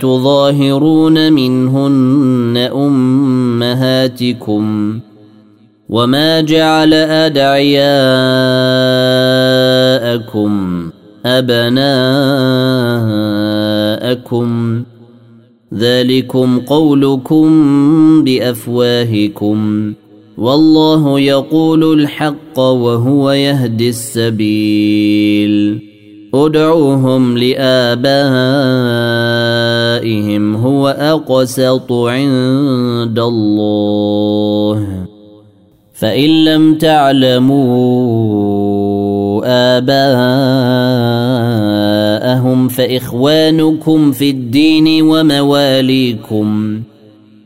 تظاهرون منهن أمهاتكم وما جعل أدعياءكم أبناءكم ذلكم قولكم بأفواهكم والله يقول الحق وهو يهدي السبيل ادعوهم لآبائهم هو أقسط عند الله. فإن لم تعلموا آباءهم فإخوانكم في الدين ومواليكم.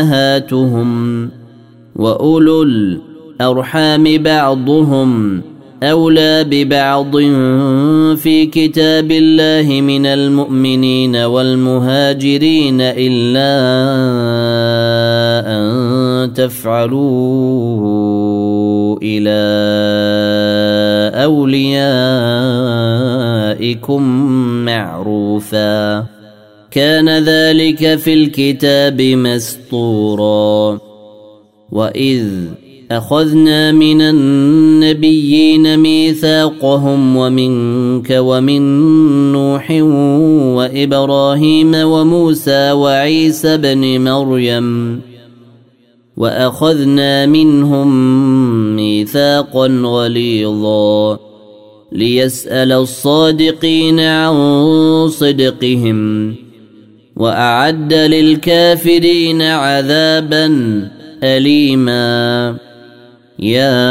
أمهاتهم وأولو الأرحام بعضهم أولى ببعض في كتاب الله من المؤمنين والمهاجرين إلا أن تفعلوا إلى أوليائكم معروفا. كان ذلك في الكتاب مسطورا وإذ أخذنا من النبيين ميثاقهم ومنك ومن نوح وإبراهيم وموسى وعيسى بن مريم. وأخذنا منهم ميثاقا غليظا. ليسأل الصادقين عن صدقهم. وأعد للكافرين عذابا اليما. يا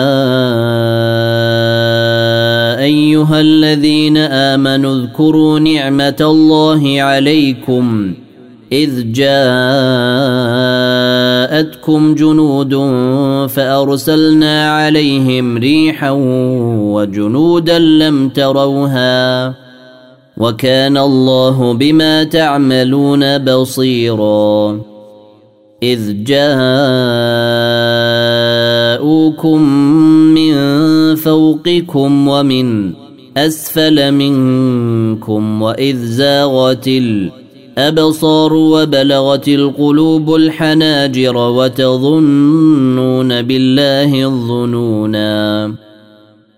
أيها الذين آمنوا اذكروا نعمة الله عليكم إذ جاءتكم جنود فأرسلنا عليهم ريحا وجنودا لم تروها. وكان الله بما تعملون بصيرا. إذ جاءوكم من فوقكم ومن أسفل منكم وإذ زاغت الأبصار وبلغت القلوب الحناجر وتظنون بالله الظنونا.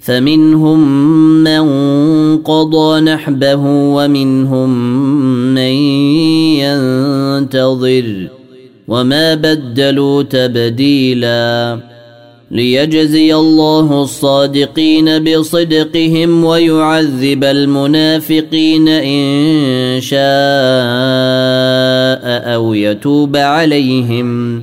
فمنهم من قضى نحبه ومنهم من ينتظر وما بدلوا تبديلاً ليجزي الله الصادقين بصدقهم ويعذب المنافقين إن شاء أو يتوب عليهم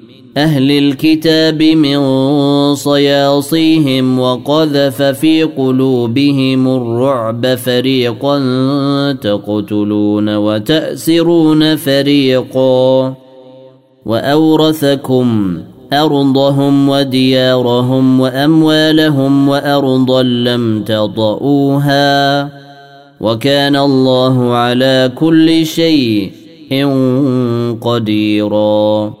أهل الكتاب من صياصيهم وقذف في قلوبهم الرعب فريقا تقتلون وتأسرون فريقا وأورثكم أرضهم وديارهم وأموالهم وأرضا لم تطئوها وكان الله على كل شيء قديرا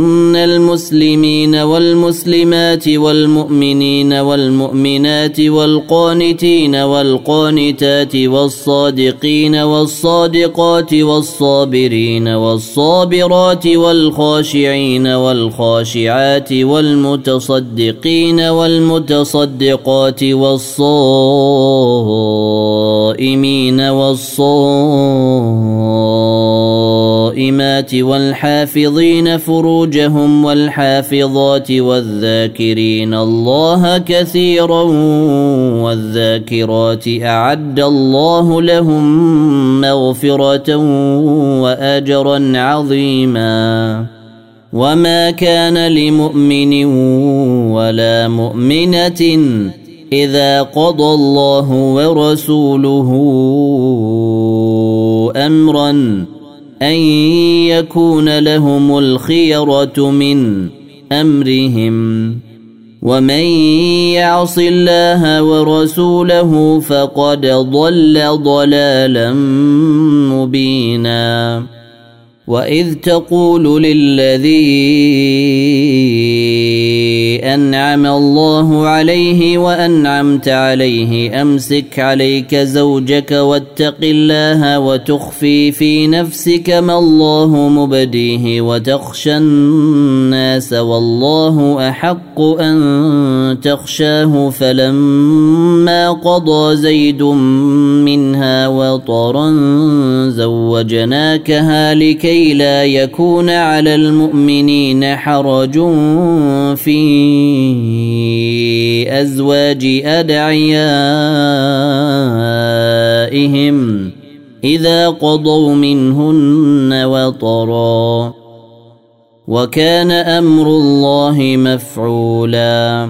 المسلمين والمسلمات والمؤمنين والمؤمنات والقانتين والقانتات والصادقين والصادقات والصابرين والصابرات والخاشعين والخاشعات والمتصدقين والمتصدقات والصائمين والصائمات والحافظين فروجهم والحافظات والذاكرين الله كثيرا والذاكرات أعد الله لهم مغفرة واجرا عظيما وما كان لمؤمن ولا مؤمنة إذا قضى الله ورسوله أمرا أن يكون لهم الخيرة من أمرهم ومن يعص الله ورسوله فقد ضل ضلالا مبينا واذ تقول للذي انعم الله عليه وانعمت عليه امسك عليك زوجك واتق الله وتخفي في نفسك ما الله مبديه وتخشى الناس والله احق ان تخشاه فلما قضى زيد منها وطرا زوجناكها لكي لا يكون على المؤمنين حرج في أزواج أدعيائهم إذا قضوا منهن وطرا. وكان أمر الله مفعولا.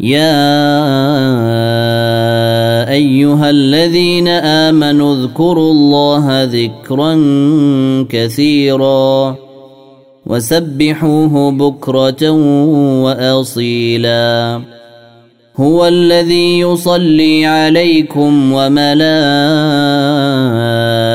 يا ايها الذين امنوا اذكروا الله ذكرا كثيرا وسبحوه بكره واصيلا هو الذي يصلي عليكم وملائكته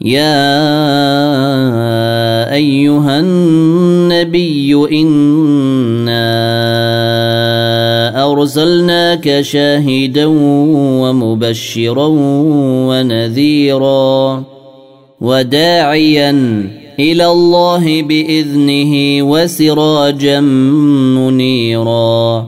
يا ايها النبي انا ارسلناك شاهدا ومبشرا ونذيرا وداعيا إلى الله باذنه وسراجا منيرا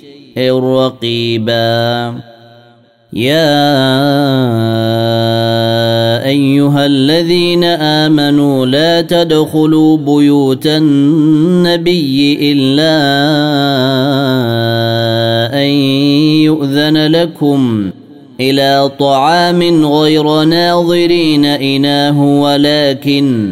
رقيبا. يا أيها الذين آمنوا لا تدخلوا بيوت النبي إلا أن يؤذن لكم إلى طعام غير ناظرين إناه ولكن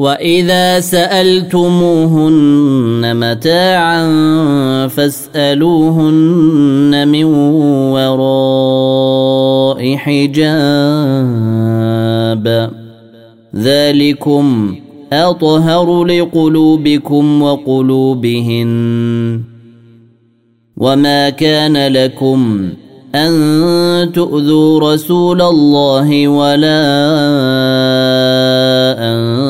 واذا سالتموهن متاعا فاسالوهن من وراء حجاب ذلكم اطهر لقلوبكم وقلوبهن وما كان لكم ان تؤذوا رسول الله ولا ان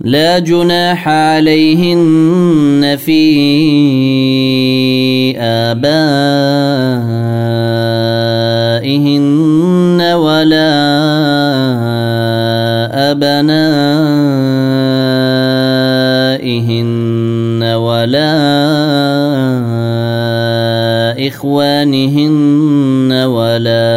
لا جناح عليهن في آبائهن ولا أبنائهن ولا إخوانهن ولا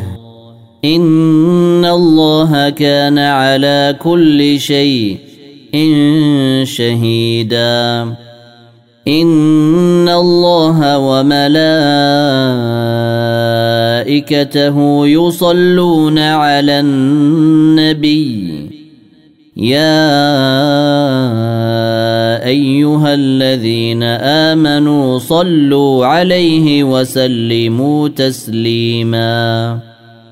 ان الله كان على كل شيء شهيدا. ان الله وملائكته يصلون على النبي. يا ايها الذين امنوا صلوا عليه وسلموا تسليما.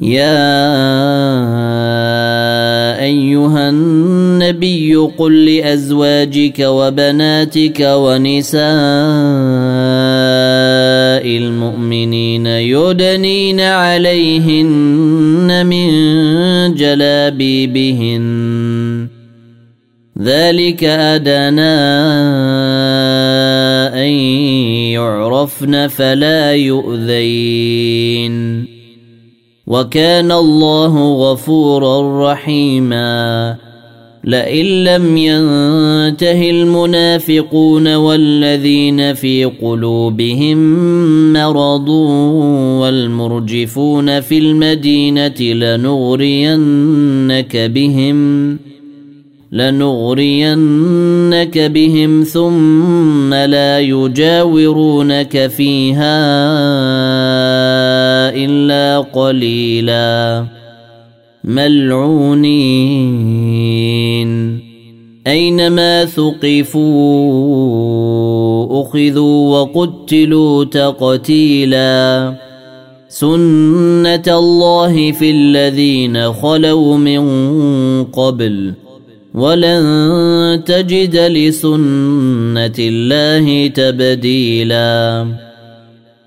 يا أيها النبي قل لأزواجك وبناتك ونساء المؤمنين يدنين عليهن من جلابيبهن. ذلك أدنى أن يعرفن فلا يؤذين. وكان الله غفورا رحيما. لئن لم ينته المنافقون والذين في قلوبهم مرض والمرجفون في المدينة لنغرينك بهم لنغرينك بهم ثم لا يجاورونك فيها إلا قليلا. ملعونين. أينما ثقفوا أخذوا وقتلوا تقتيلا. سنة الله في الذين خلوا من قبل. ولن تجد لسنة الله تبديلا.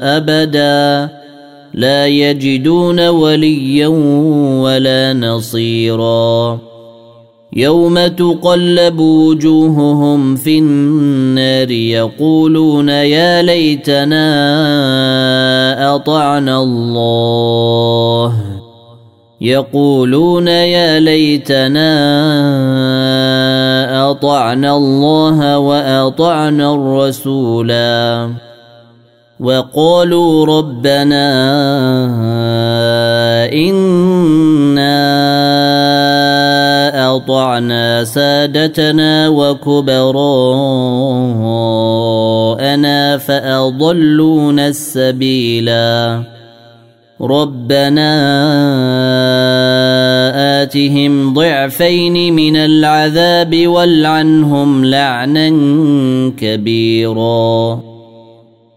أبدا لا يجدون وليا ولا نصيرا يوم تقلب وجوههم في النار يقولون يا ليتنا أطعنا الله يقولون يا ليتنا أطعنا الله وأطعنا الرسولا وقالوا ربنا إنا أطعنا سادتنا وكبراءنا فاضلونا السبيلا. ربنا آتهم ضعفين من العذاب والعنهم لعنا كبيرا.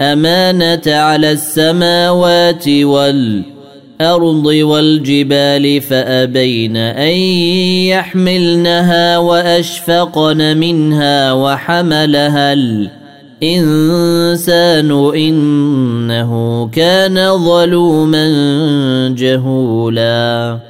الأمانة على السماوات والأرض والجبال فأبين أن يحملنها وأشفقن منها وحملها الإنسان إنه كان ظلوما جهولا.